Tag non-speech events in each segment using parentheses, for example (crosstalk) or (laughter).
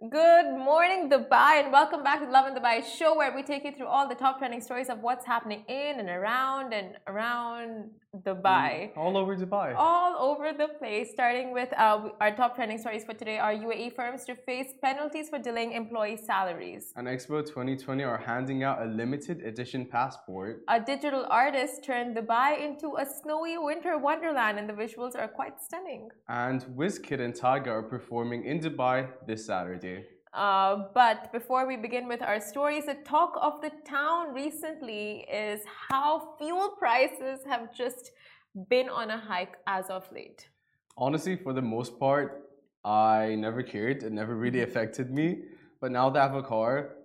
Good morning, Dubai, and welcome back to the Lovin Dubai show where we take you through all the top trending stories of what's happening in and around and around Dubai. All over Dubai. All over the place. Starting with uh, our top trending stories for today are UAE firms to face penalties for delaying employee salaries. And Expo 2020 are handing out a limited edition passport. A digital artist turned Dubai into a snowy winter wonderland, and the visuals are quite stunning. And WizKid and Tyga are performing in Dubai this Saturday. Uh, but before we begin with our stories, the talk of the town recently is how fuel prices have just been on a hike as of late. Honestly, for the most part, I never cared. It never really mm-hmm. affected me. But now that I have a car,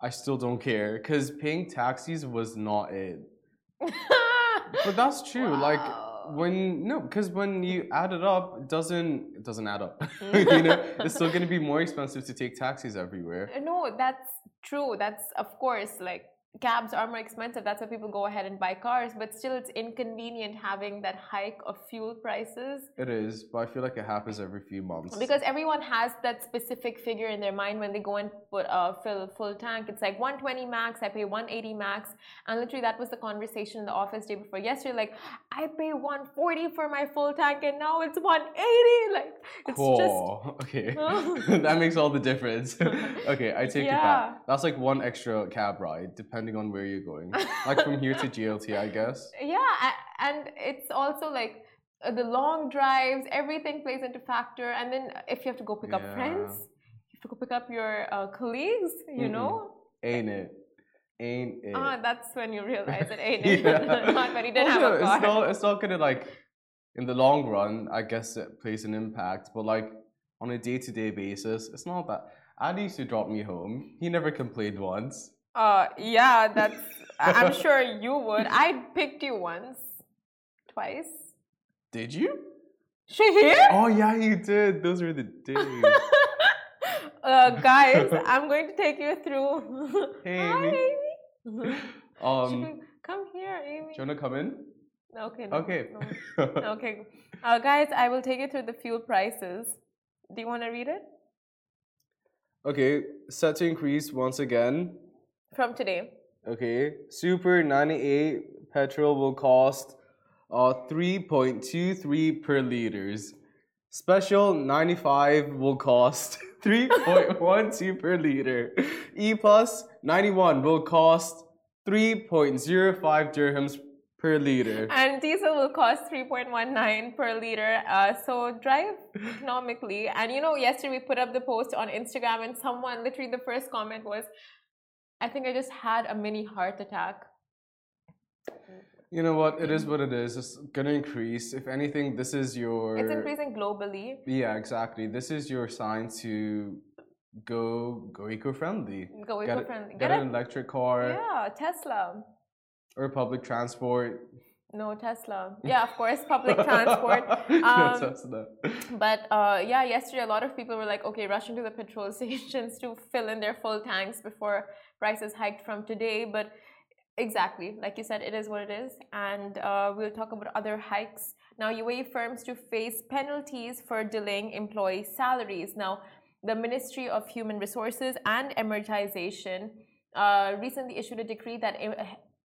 I still don't care because paying taxis was not it. (laughs) but that's true. Wow. Like when no, because when you add it up, it doesn't it doesn't add up. (laughs) Mm. you know, (laughs) it's still going to be more expensive to take taxis everywhere. Uh, no, that's true. That's of course like cabs are more expensive. That's why people go ahead and buy cars. But still, it's inconvenient having that hike of fuel prices. It is, but I feel like it happens every few months. Because everyone has that specific figure in their mind when they go and put uh, fill full tank. It's like 120 max. I pay 180 max, and literally that was the conversation in the office day before yesterday. Like I pay 140 for my full tank, and now it's 180. Like it's cool. just (laughs) okay. (laughs) (laughs) that makes all the difference. okay, I take yeah. it back. That's like one extra cab ride, depending depending on where you're going. (laughs) like from here to GLT, I guess. Yeah, and it's also like uh, the long drives, everything plays into factor. And then if you have to go pick yeah. up friends, you have to go pick up your uh, colleagues, you mm know? Ain't it? Ain't it? Ah, that's when you realize it ain't (laughs) it. (laughs) not when you didn't well, have a car. It's not, it's not gonna like, in the long run, I guess it plays an impact. But like on a day to day basis, it's not that. Adi used to drop me home. He never complained once. Uh, yeah, that's. I'm sure you would. I picked you once, twice. Did you? She here? Oh yeah, you did. Those were the days. (laughs) uh, guys, I'm going to take you through. (laughs) Hey, Hi, Amy. (laughs) um, come here, Amy. Do you wanna come in? Okay. No, okay. No. okay. Uh, guys, I will take you through the fuel prices. Do you want to read it? Okay, set to increase once again from today. Okay, Super 98 petrol will cost uh, 3.23 per liters. Special 95 will cost (laughs) 3.12 per liter. E plus 91 will cost 3.05 dirhams per liter. And diesel will cost 3.19 per liter. Uh, so drive economically. And you know, yesterday we put up the post on Instagram, and someone literally the first comment was, I think I just had a mini heart attack. You know what? It is mm-hmm. what it is. It's gonna increase. If anything, this is your. It's increasing globally. Yeah, exactly. This is your sign to go go eco-friendly. Go eco-friendly. Get, get, get an electric car. Yeah, Tesla. Or public transport. No Tesla. (laughs) Yeah, of course, public transport. (laughs) Um, Tesla. But uh, yeah, yesterday a lot of people were like, okay, rushing to the petrol (laughs) stations to fill in their full tanks before prices hiked from today. But exactly, like you said, it is what it is. And uh, we'll talk about other hikes. Now, UAE firms to face penalties for delaying employee salaries. Now, the Ministry of Human Resources and Emiratization uh, recently issued a decree that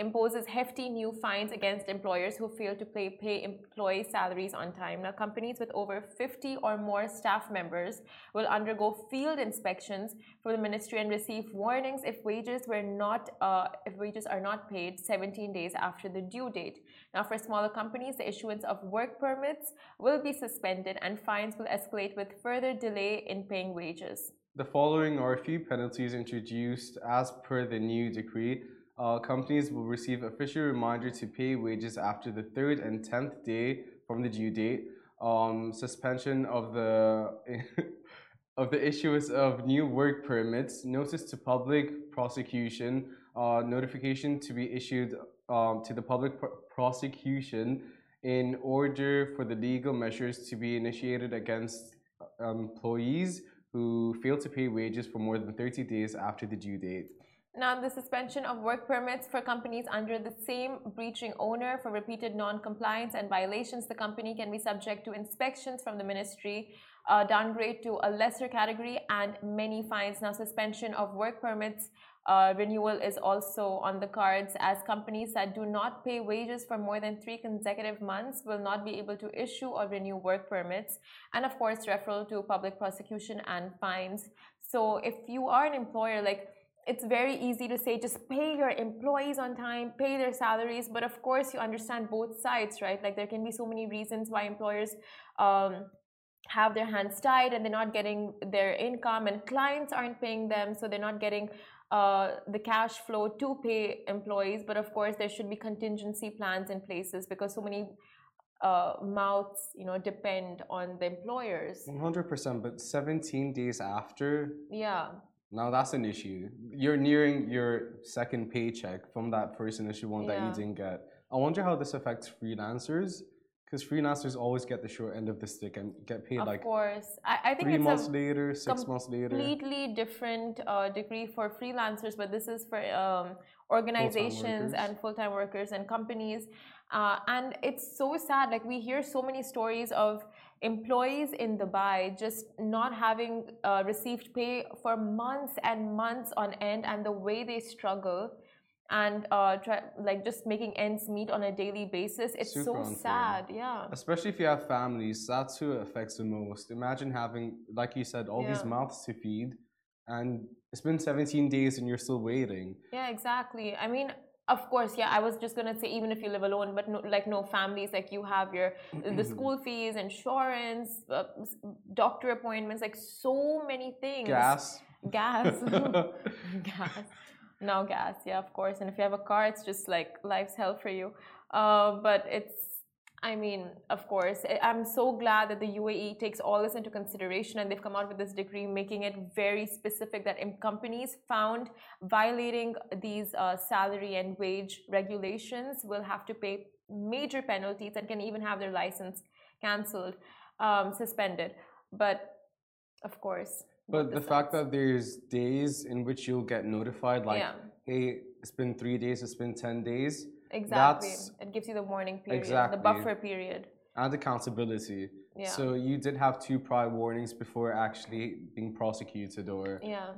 imposes hefty new fines against employers who fail to pay, pay employee salaries on time. Now, companies with over 50 or more staff members will undergo field inspections from the ministry and receive warnings if wages were not uh, if wages are not paid 17 days after the due date. Now, for smaller companies, the issuance of work permits will be suspended and fines will escalate with further delay in paying wages. The following are a few penalties introduced as per the new decree uh, companies will receive official reminder to pay wages after the third and tenth day from the due date. Um, suspension of the (laughs) of the issuance of new work permits, notice to public prosecution, uh, notification to be issued um, to the public pr prosecution in order for the legal measures to be initiated against uh, employees who fail to pay wages for more than 30 days after the due date. Now, the suspension of work permits for companies under the same breaching owner for repeated non-compliance and violations, the company can be subject to inspections from the ministry uh, downgrade to a lesser category, and many fines. Now, suspension of work permits uh, renewal is also on the cards as companies that do not pay wages for more than three consecutive months will not be able to issue or renew work permits. And of course, referral to public prosecution and fines. So, if you are an employer, like it's very easy to say just pay your employees on time, pay their salaries. But of course, you understand both sides, right? Like there can be so many reasons why employers um, have their hands tied and they're not getting their income, and clients aren't paying them, so they're not getting uh, the cash flow to pay employees. But of course, there should be contingency plans in places because so many uh, mouths, you know, depend on the employers. One hundred percent. But seventeen days after, yeah now that's an issue. You're nearing your second paycheck from that first initial one that you didn't get. I wonder how this affects freelancers because freelancers always get the short end of the stick and get paid of like course. I, I think three it's months later six months later. completely different uh, degree for freelancers but this is for um, organizations full and full-time workers and companies. Uh, and it's so sad like we hear so many stories of employees in Dubai just not having uh, received pay for months and months on end, and the way they struggle and uh, try, like just making ends meet on a daily basis. It's Super so unfair. sad, yeah. Especially if you have families, that's who it affects the most. Imagine having, like you said, all yeah. these mouths to feed, and it's been 17 days and you're still waiting. Yeah, exactly. I mean, of course yeah i was just going to say even if you live alone but no, like no families like you have your the school fees insurance uh, doctor appointments like so many things. Gas. Gas. (laughs) (laughs) Gas. No gas yeah of course and if you have a car it's just like life's hell for you. Uh, but it's I mean, of course, I'm so glad that the UAE takes all this into consideration and they've come out with this decree making it very specific that companies found violating these uh, salary and wage regulations will have to pay major penalties and can even have their license cancelled, um, suspended. But of course. But the fact that there's days in which you'll get notified, like, yeah. hey, it's been three days, it's been 10 days Exactly. That's, it gives you the warning period, exactly. the buffer period. And accountability. Yeah. So you did have two prior warnings before actually being prosecuted or yeah.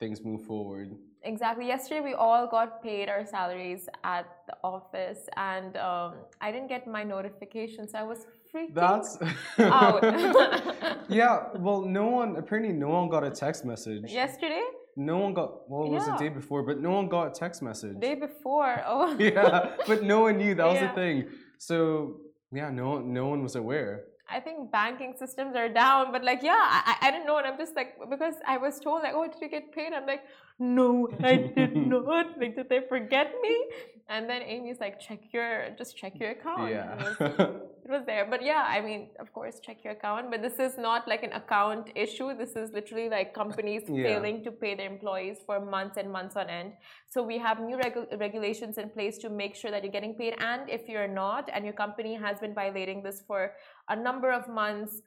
things move forward. Exactly. Yesterday we all got paid our salaries at the office and um, I didn't get my notification so I was freaking That's out. (laughs) (laughs) yeah, well no one apparently no one got a text message. Yesterday? No one got. Well, it was yeah. the day before, but no one got a text message. Day before, (laughs) oh. yeah, but no one knew that was yeah. the thing. So yeah, no, no one was aware. I think banking systems are down, but like, yeah, I, I didn't know, and I'm just like, because I was told like, oh, did you get paid? I'm like, no, I did (laughs) not. Like, did they forget me? And then Amy's like, check your, just check your account. Yeah. It was, (laughs) it was, there. But yeah, I mean, of course, check your account. But this is not like an account issue. This is literally like companies yeah. failing to pay their employees for months and months on end. So we have new regu regulations in place to make sure that you're getting paid. And if you're not, and your company has been violating this for a number of months,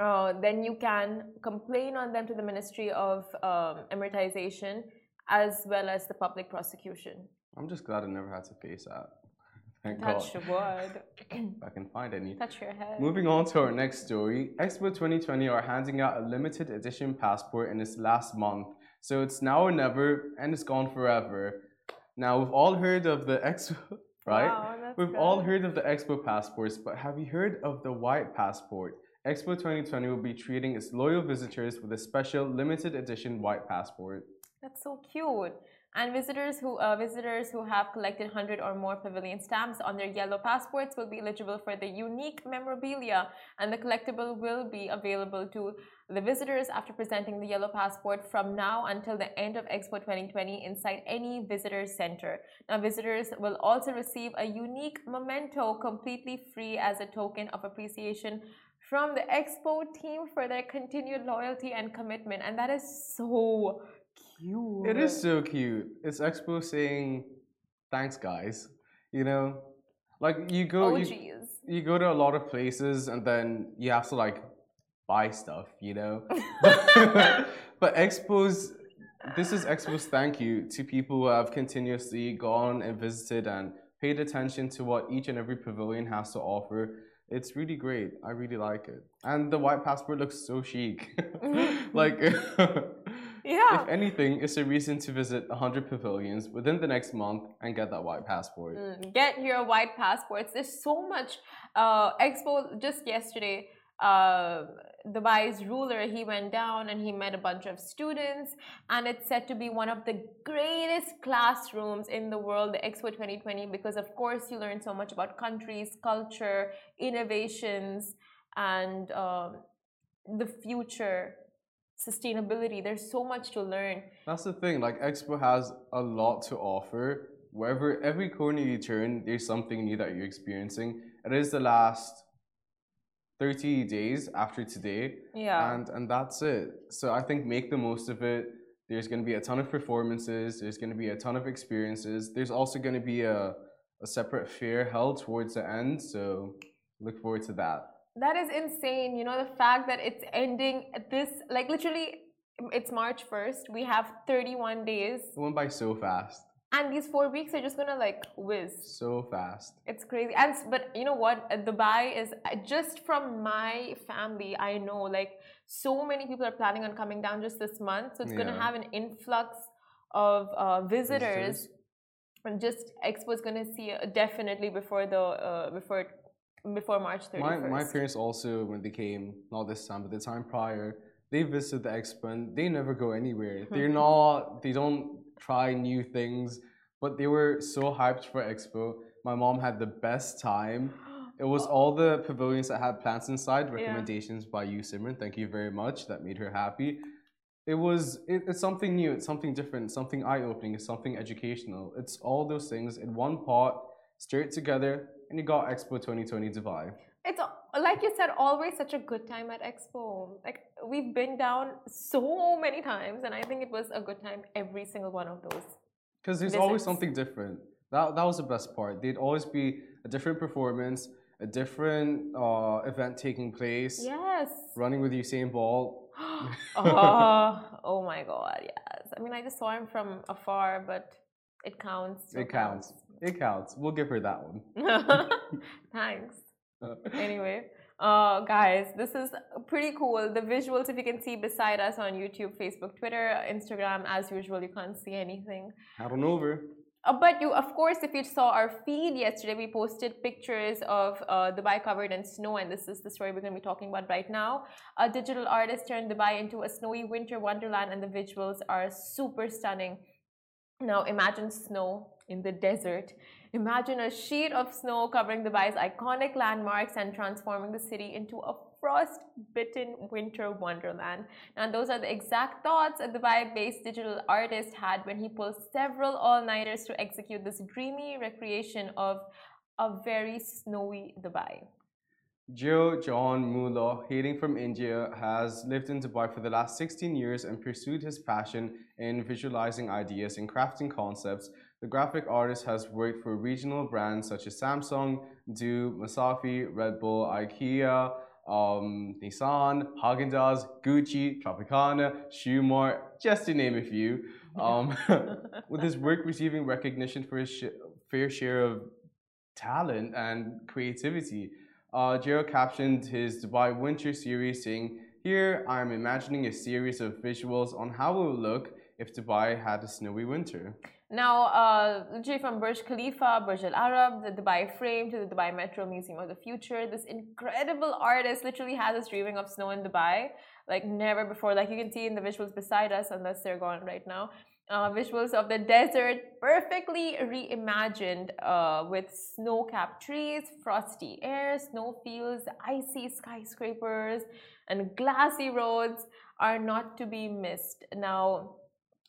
uh, then you can complain on them to the Ministry of um, Emiratization as well as the public prosecution. I'm just glad I never had to face that. (laughs) Thank Touch God. wood. (laughs) if I can find any. Touch your head. Moving on to our next story. Expo 2020 are handing out a limited edition passport in its last month. So it's now or never, and it's gone forever. Now, we've all heard of the Expo, (laughs) right? Wow, we've good. all heard of the Expo passports, but have you heard of the white passport? Expo 2020 will be treating its loyal visitors with a special limited edition white passport. That's so cute. And visitors who uh, visitors who have collected 100 or more pavilion stamps on their yellow passports will be eligible for the unique memorabilia, and the collectible will be available to the visitors after presenting the yellow passport from now until the end of Expo 2020 inside any visitor center. Now, visitors will also receive a unique memento completely free as a token of appreciation from the Expo team for their continued loyalty and commitment, and that is so cute. It is so cute. It's Expo saying, "Thanks, guys." You know, like you go, oh, you, geez. you go to a lot of places, and then you have to like buy stuff. You know, (laughs) (laughs) but Expo's. This is Expo's thank you to people who have continuously gone and visited and paid attention to what each and every pavilion has to offer. It's really great. I really like it. And the white passport looks so chic. (laughs) like, (laughs) Yeah. if anything, it's a reason to visit 100 pavilions within the next month and get that white passport. Mm, get your white passports. There's so much. Uh, Expo just yesterday. Uh, Dubai's ruler he went down and he met a bunch of students, and it's said to be one of the greatest classrooms in the world, the Expo 2020, because of course you learn so much about countries, culture, innovations, and um the future, sustainability. There's so much to learn. That's the thing. Like Expo has a lot to offer. Wherever every corner you turn, there's something new that you're experiencing. It is the last 30 days after today, Yeah. and and that's it. So I think make the most of it. There's going to be a ton of performances. There's going to be a ton of experiences. There's also going to be a a separate fair held towards the end. So look forward to that. That is insane. You know, the fact that it's ending this, like literally, it's March 1st. We have 31 days. It went by so fast, And these four weeks are just gonna like whiz. so fast. It's crazy. And but you know what? Uh, Dubai is uh, just from my family. I know like so many people are planning on coming down just this month. So it's gonna have an influx of uh, visitors. Visitors. And just Expo is gonna see uh, definitely before the uh, before before March 31st. My, my parents also, when they came, not this time, but the time prior, they visited the expo and they never go anywhere. They're not, they don't try new things, but they were so hyped for expo. My mom had the best time. It was (gasps) all the pavilions that had plants inside, recommendations by you, Simran. Thank you very much. That made her happy. It was, it, it's something new, it's something different, something eye opening, it's something educational. It's all those things in one pot, straight together, and you got Expo 2020 Dubai. It's like you said, always such a good time at Expo. Like we've been down so many times, and I think it was a good time every single one of those. Because there's always something different. That that was the best part. There'd always be a different performance, a different uh, event taking place. Yes. Running with Usain Bolt. (gasps) (laughs) oh, oh my God, yes. I mean, I just saw him from afar, but it counts. still It counts. It counts. We'll give her that one. (laughs) Thanks. Anyway, uh, guys, this is pretty cool. The visuals, if you can see beside us on YouTube, Facebook, Twitter, Instagram, as usual, you can't see anything. Head on over. Uh, but you, of course, if you saw our feed yesterday, we posted pictures of uh, Dubai covered in snow, and this is the story we're going to be talking about right now. A digital artist turned Dubai into a snowy winter wonderland, and the visuals are super stunning. Now, imagine snow in the desert. Imagine a sheet of snow covering Dubai's iconic landmarks and transforming the city into a frost bitten winter wonderland. And those are the exact thoughts a Dubai based digital artist had when he pulled several all nighters to execute this dreamy recreation of a very snowy Dubai. Joe John Mullah, hailing from India, has lived in Dubai for the last 16 years and pursued his passion in visualizing ideas and crafting concepts. The graphic artist has worked for regional brands such as Samsung, du, Masafi, Red Bull, IKEA, um, Nissan, Haagen-Dazs, Gucci, Tropicana, Shoemart, just to name a few. Um, (laughs) with his work receiving recognition for his sh- fair share of talent and creativity. Uh, Jero captioned his Dubai Winter series saying, Here I'm imagining a series of visuals on how it would look if Dubai had a snowy winter. Now, uh, literally from Burj Khalifa, Burj Al Arab, the Dubai Frame to the Dubai Metro Museum of the Future, this incredible artist literally has us dreaming of snow in Dubai like never before. Like you can see in the visuals beside us, unless they're gone right now. Uh, visuals of the desert perfectly reimagined uh, with snow capped trees, frosty air, snowfields, icy skyscrapers, and glassy roads are not to be missed. Now,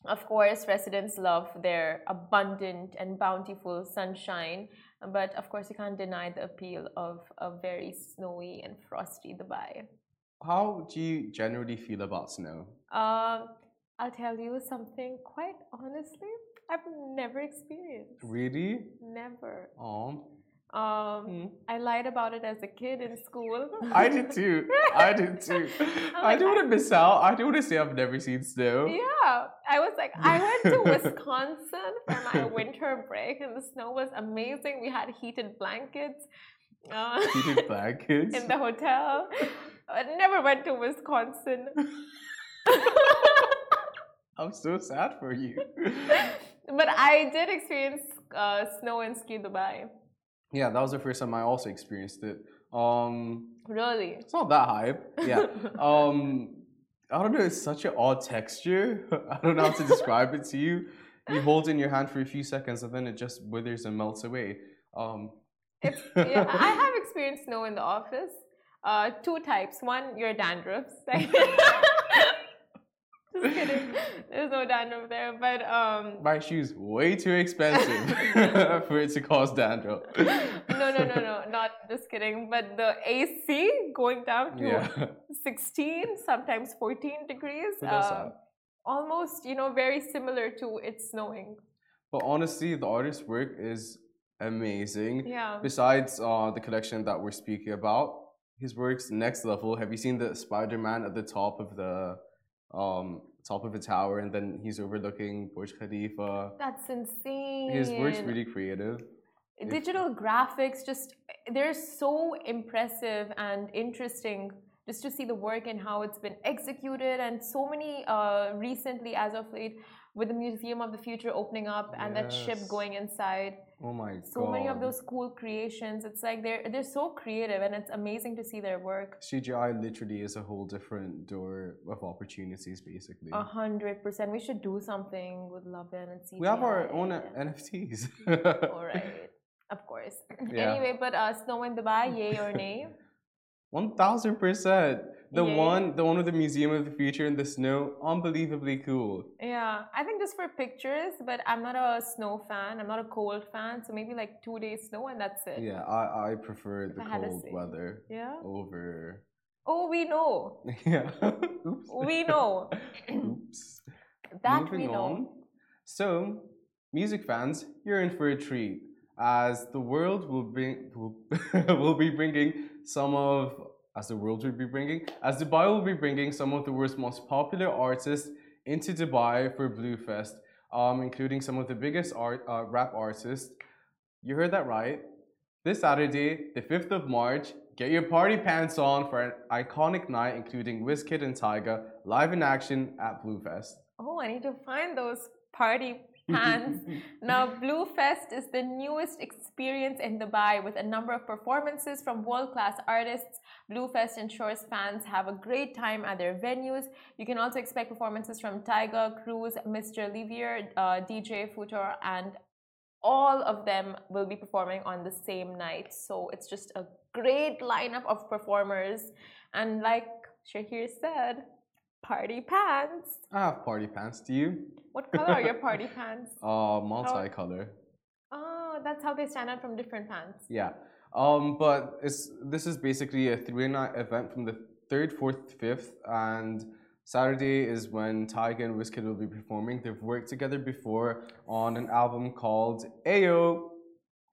of course, residents love their abundant and bountiful sunshine, but of course, you can't deny the appeal of a very snowy and frosty Dubai. How do you generally feel about snow? Uh, I'll tell you something quite honestly, I've never experienced. Really? Never. Oh, Um, I lied about it as a kid in school. I did too. I did (laughs) too. I like, don't want to miss out. I don't want to say I've never seen snow. Yeah, I was like, I went to (laughs) Wisconsin for my winter break, and the snow was amazing. We had heated blankets, Uh, Heated (laughs) blankets. in the hotel. I never went to Wisconsin. I'm so sad for you. but I did experience uh, snow in Ski Dubai. Yeah, that was the first time I also experienced it. Um, Really? it's not that hype. Yeah. (laughs) Um, I don't know. It's such an odd texture. (laughs) I don't know how to describe it to you. You hold it in your hand for a few seconds and then it just withers and melts away. Um, It's, (laughs) yeah, I have experienced snow in the office. Uh, two types. One, your dandruffs. Just kidding. There's no dandruff there, but um, my shoes way too expensive (laughs) (laughs) for it to cause dandruff. no, no, no, no, not just kidding. But the AC going down to Yeah. 16, sometimes 14 degrees. That? almost, you know, very similar to it snowing. But honestly, the artist's work is amazing. Yeah. Besides uh, the collection that we're speaking about, his work's next level. Have you seen the Spider-Man at the top of the um, top of a tower, and then he's overlooking Burj Khalifa? That's insane. His work's really creative. If- digital graphics just they're so impressive and interesting just to see the work and how it's been executed and so many uh, recently as of late with the museum of the future opening up and that ship going inside Oh my so god! many of those cool creations it's like they're they're so creative and it's amazing to see their work CGI literally is a whole different door of opportunities, basically. a hundred percent we should do something with love and CGI we have our own NFTs. (laughs) all right of course Yeah. anyway but uh, snow in dubai yay or nay (laughs) One thousand percent. The Yeah. one, the one with the Museum of the Future in the snow, unbelievably cool. Yeah, I think just for pictures, but I'm not a snow fan. I'm not a cold fan, so maybe like two days snow and that's it. Yeah, I, I prefer the I cold weather Yeah? over. Oh, we know. (laughs) Yeah. Oops. We know. (coughs) (clears throat) Oops. That we know. on. So, music fans, you're in for a treat, as the world will bring will, (laughs) will be bringing some of as the world will be bringing as Dubai will be bringing some of the world's most popular artists into Dubai for Bluefest, um, including some of the biggest art uh, rap artists. You heard that right. This Saturday, the 5th of March, get your party pants on for an iconic night including Wizkid and Tyga live in action at Bluefest. Oh, I need to find those party pants. (laughs) now, Bluefest is the newest experience in Dubai with a number of performances from world class artists. Bluefest ensures fans have a great time at their venues. You can also expect performances from Tyga, Cruz, Mr. Livier, uh, DJ Futur, and all of them will be performing on the same night. So it's just a great lineup of performers. And like Shahir said, party pants. I have party pants. Do you? What color are your (laughs) party pants? Uh, multicolor. Oh, that's how they stand out from different pants. Yeah. Um, but it's this is basically a three-night event from the third, fourth, fifth, and Saturday is when Tyga and Wizkid will be performing. They've worked together before on an album called Ayo.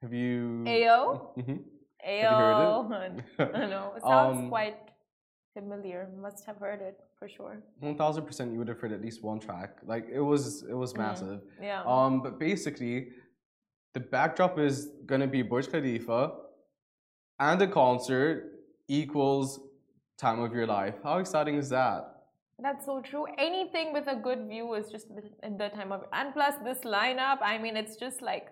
Have you? Ayo? Mhm. Ayo. heard I know. It (laughs) sounds Um, quite familiar. Must have heard it for sure. One thousand percent, you would have heard at least one track. Like it was, it was Mm. massive. Yeah. Um, but basically, the backdrop is gonna be Burj Khalifa, and the concert equals time of your life. How exciting is that? That's so true. Anything with a good view is just the, the time of and plus this lineup. I mean, it's just like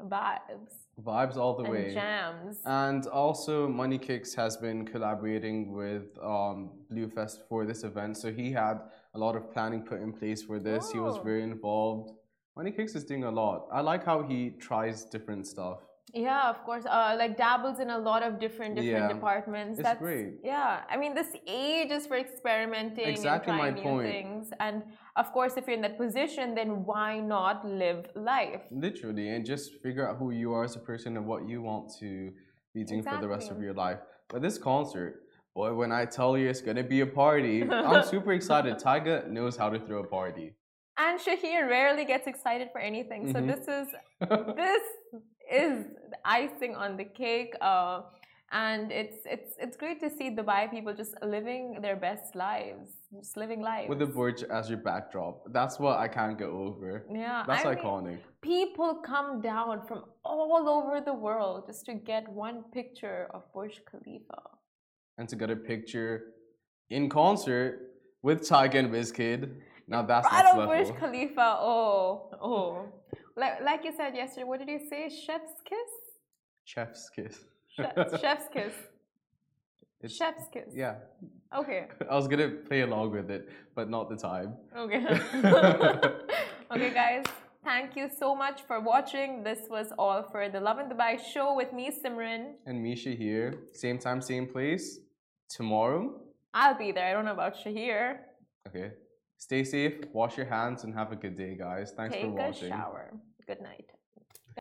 vibes Vibes all the and way. jams. And also, Money Kicks has been collaborating with um, Bluefest for this event, so he had a lot of planning put in place for this. He was Oh. very involved. Money Kicks is doing a lot. I like how he tries different stuff. Yeah, of course. Uh, like dabbles in a lot of different different Yeah. departments. It's great. Yeah, I mean, this age is for experimenting Exactly and my trying new point. things. And of course, if you're in that position, then why not live life? Literally, and just figure out who you are as a person and what you want to be doing for the rest of your life. But this concert, boy, when I tell you it's gonna be a party, I'm (laughs) super excited. Tyga knows how to throw a party. And Shahir rarely gets excited for anything. So Mhm. this is (laughs) this is icing on the cake. Uh, and it's it's it's great to see Dubai people just living their best lives, just living life with the Burj as your backdrop. That's what I can't get over. Yeah, That's I mean, iconic. people come down from all over the world just to get one picture of Burj Khalifa. And to get a picture in concert with Tyga and Wizkid. Now that's Right next on Burj. Khalifa. Oh, oh. Like, like you said yesterday, what did you say? Chef's kiss? Chef's kiss. Che- chef's kiss. (laughs) It's- Chef's kiss. Yeah. Okay. (laughs) I was gonna play along with it, but not the time. Okay. (laughs) okay, guys. Thank you so much for watching. This was all for the Lovin Dubai show with me, Simran. And Misha here, same time, same place. Tomorrow. I'll be there. I don't know about Shahir. Okay. Stay safe, wash your hands, and have a good day, guys. Thanks Take for a watching. shower. Good night.